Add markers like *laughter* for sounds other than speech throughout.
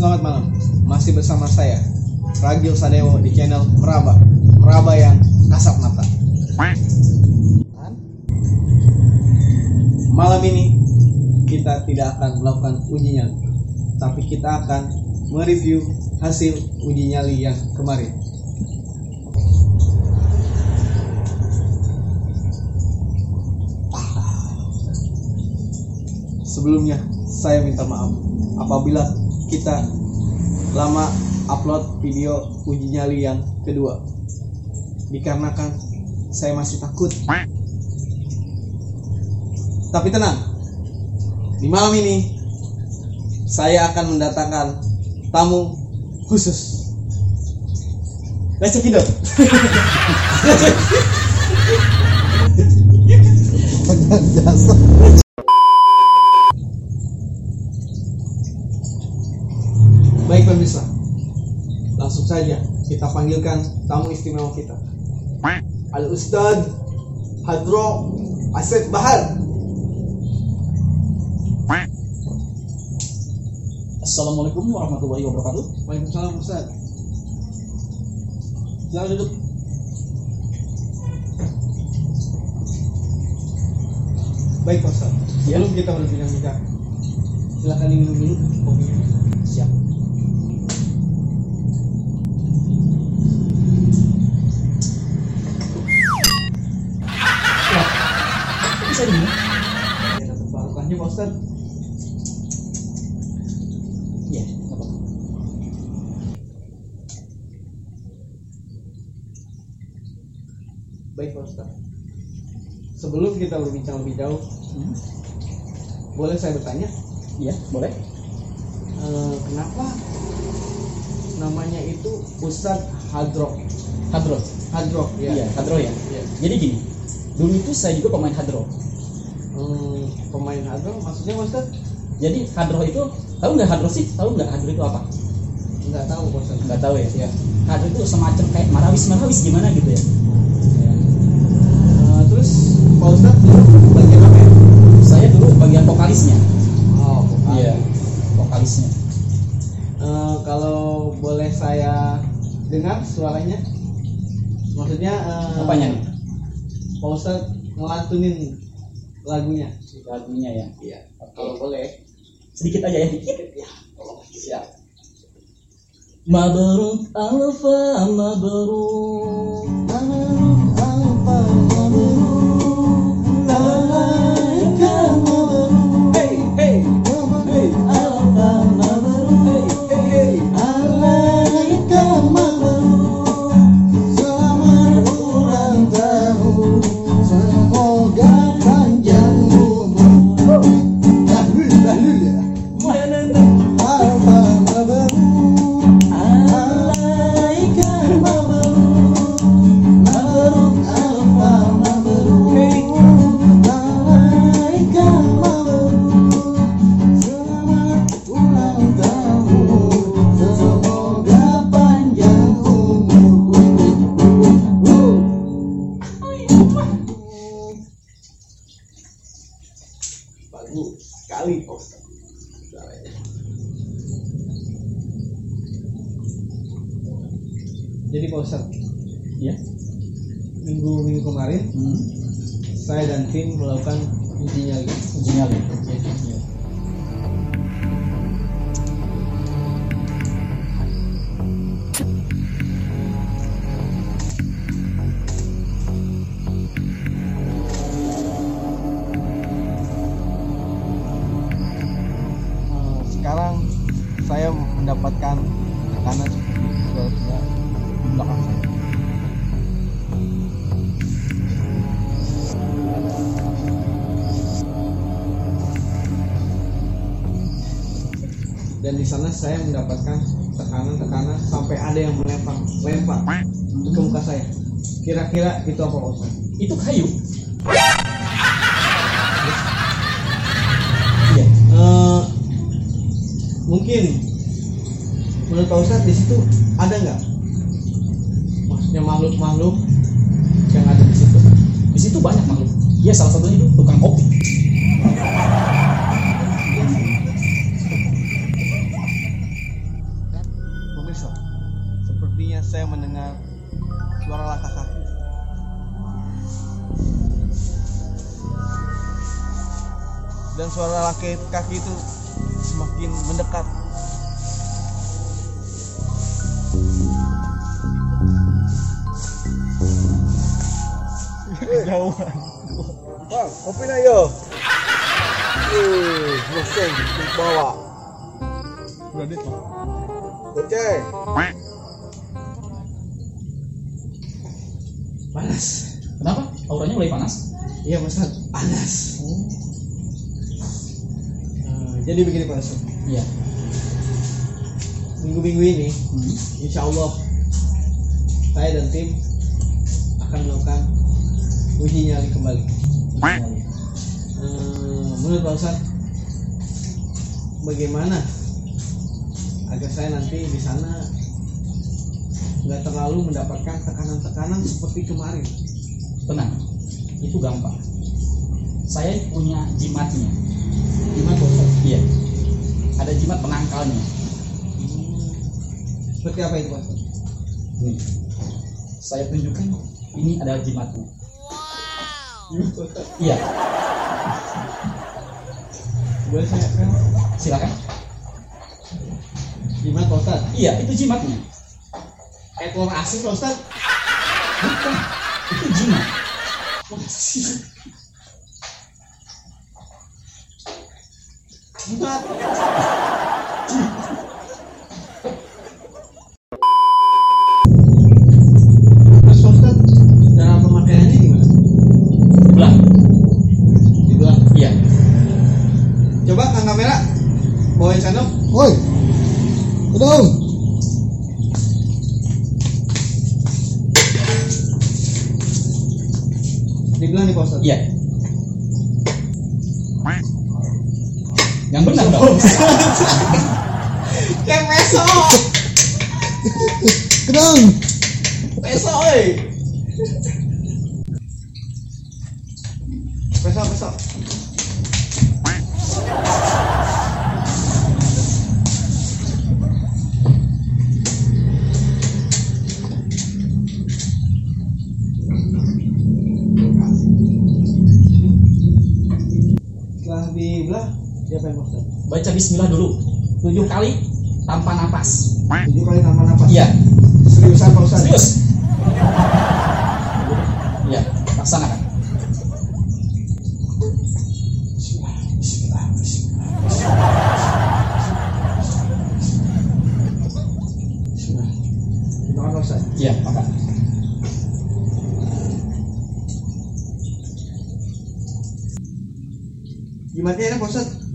Selamat malam, masih bersama saya Ragil Sadewo di channel Meraba. Meraba yang kasat mata. Malam ini kita tidak akan melakukan uji nyali Tapi kita akan mereview hasil uji nyali yang kemarin. Sebelumnya saya minta maaf. Apabila kita lama upload video uji nyali yang kedua. Dikarenakan saya masih takut. Tapi tenang di malam ini saya akan mendatangkan tamu khusus. Let's check it *laughs* istimewa kita. Al Ustad Hadro Asep Bahar. Assalamualaikum warahmatullahi wabarakatuh. Waalaikumsalam Ustad. Silakan duduk. Baik Pak Ustad, Ya. sebelum kita berbincang-bincang, silakan diminum dulu kopinya. Ustad. Sebelum kita berbincang lebih jauh, Hmm, boleh saya bertanya, Iya, boleh. eh, kenapa namanya itu Ustadz Hadro? Hadro. Hadro, ya. Iya, Hadro ya. Iya. Jadi gini, dulu itu saya juga pemain Hadro. Hmm, pemain Hadro maksudnya Pak Ustadz? Jadi Hadro itu tahu nggak Hadro sih? Tahu nggak Hadro itu apa? Nggak tahu Pak Ustadz. Nggak tahu ya. Ya. Hadro itu semacam kayak marawis marawis gimana gitu ya. Ya. Pak Ustadz dulu bagian apa ya? Saya dulu bagian vokalisnya. Oh, vokal. Iya, vokalisnya. Eh, kalau boleh saya dengar suaranya, maksudnya eh, Apanya nih? Pak Ustadz ngelantunin lagunya. Lagunya ya. Iya. Oke. Kalau boleh. Sedikit aja ya, dikit. Ya, tolong. Siap. Mabruk alfa mabruk Mabruk alfa saya dan tim melakukan uji nyali. Uji nyali. Iya. Eh, Sekarang saya mendapatkan tekanan seperti saudara di belakang saya. Dan di sana saya mendapatkan tekanan-tekanan sampai ada yang melempar lempar ke muka saya kira-kira itu apa Ustaz? Itu kayu. Iya. Eh, mungkin menurut Pak Ustadz di situ ada nggak maksudnya makhluk-makhluk yang ada di situ Di situ banyak makhluk. Ya salah satunya itu tukang kopi. Dan suara laki kaki itu semakin mendekat. Kejauhan. Bang, kopi na yo. Eh, bawa. Berarti Pak. Goceng. Panas. Kenapa? Auranya mulai panas? Iya Mas panas. Nah, jadi begini Pak Ustadz. Iya. Minggu-minggu ini, Hmm. insya Allah saya dan tim akan melakukan uji nyali kembali. Hmm, menurut Pak Ustadz, bagaimana agar saya nanti di sana nggak terlalu mendapatkan tekanan-tekanan seperti kemarin? Tenang. Itu gampang. Saya punya jimatnya. Ustadz? Iya. Ada jimat penangkalnya. Hmm, seperti apa itu Ustadz? Nih. Saya tunjukkan. Ini adalah jimatnya. Ustadz? Iya. Boleh saya kan? Silakan. Gimana Pak Ustadz? Iya, itu jimatnya. Ekor asis Pak Ustadz? Bukan. Itu jimat. Jimat. Terus 没事哦，等等，没事哦，没事没事。Siapa yang? Baca bismillah dulu. Tujuh kali tanpa napas. Tujuh kali tanpa napas. Iya. Seriusan Pak Ustadz? Serius. Iya, laksanakan.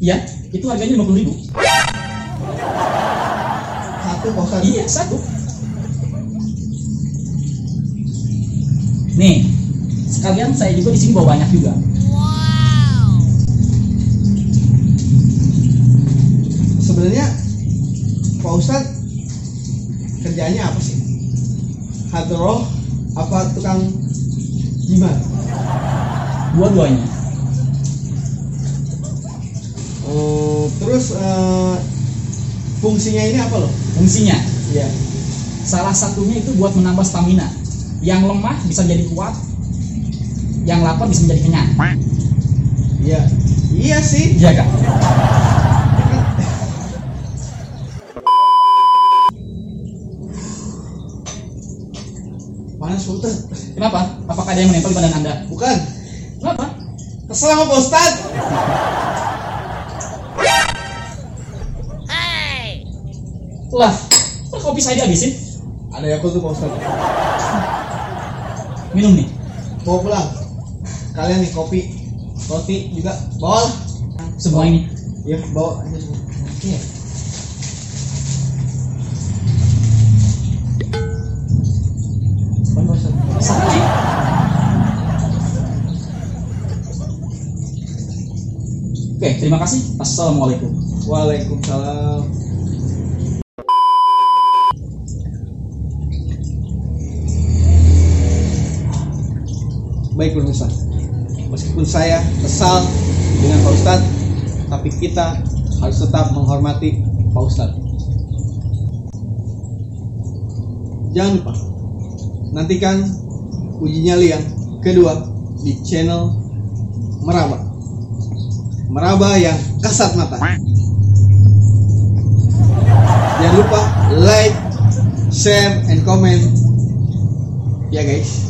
Iya, itu harganya lima puluh ribu. Satu Ustaz. Iya, satu. Nih, sekalian saya juga di sini bawa banyak juga. Sebenarnya Pak Ustaz kerjanya apa sih? Hadroh apa tukang jimat? Dua-duanya. Oh, terus eh, fungsinya ini apa loh? Fungsinya, Iya. salah satunya itu buat menambah stamina. Yang lemah bisa jadi kuat, yang lapar bisa menjadi kenyang. Iya. Iya sih. Iya kak. Panas Ustaz. Kenapa? Apakah ada yang menempel di badan anda? Bukan. Kenapa? Kesel sama Pak Ustaz. Lah, kok kopi saya dihabisin? Ada Yakult tuh Pak Ustaz. Minum nih. Bawa pulang. Kalian nih kopi, roti juga bawa lah. Semua ini. Ya, bawa aja semua. Oke. Sekali. Oke, terima kasih. Assalamualaikum. Waalaikumsalam. Baik pemirsa, meskipun saya kesal dengan Pak Ustadz, tapi kita harus tetap menghormati Pak Ustadz. Jangan lupa, nantikan uji nyali yang kedua di channel Meraba. meraba yang kasat mata. Jangan lupa like, share, and comment. Ya guys.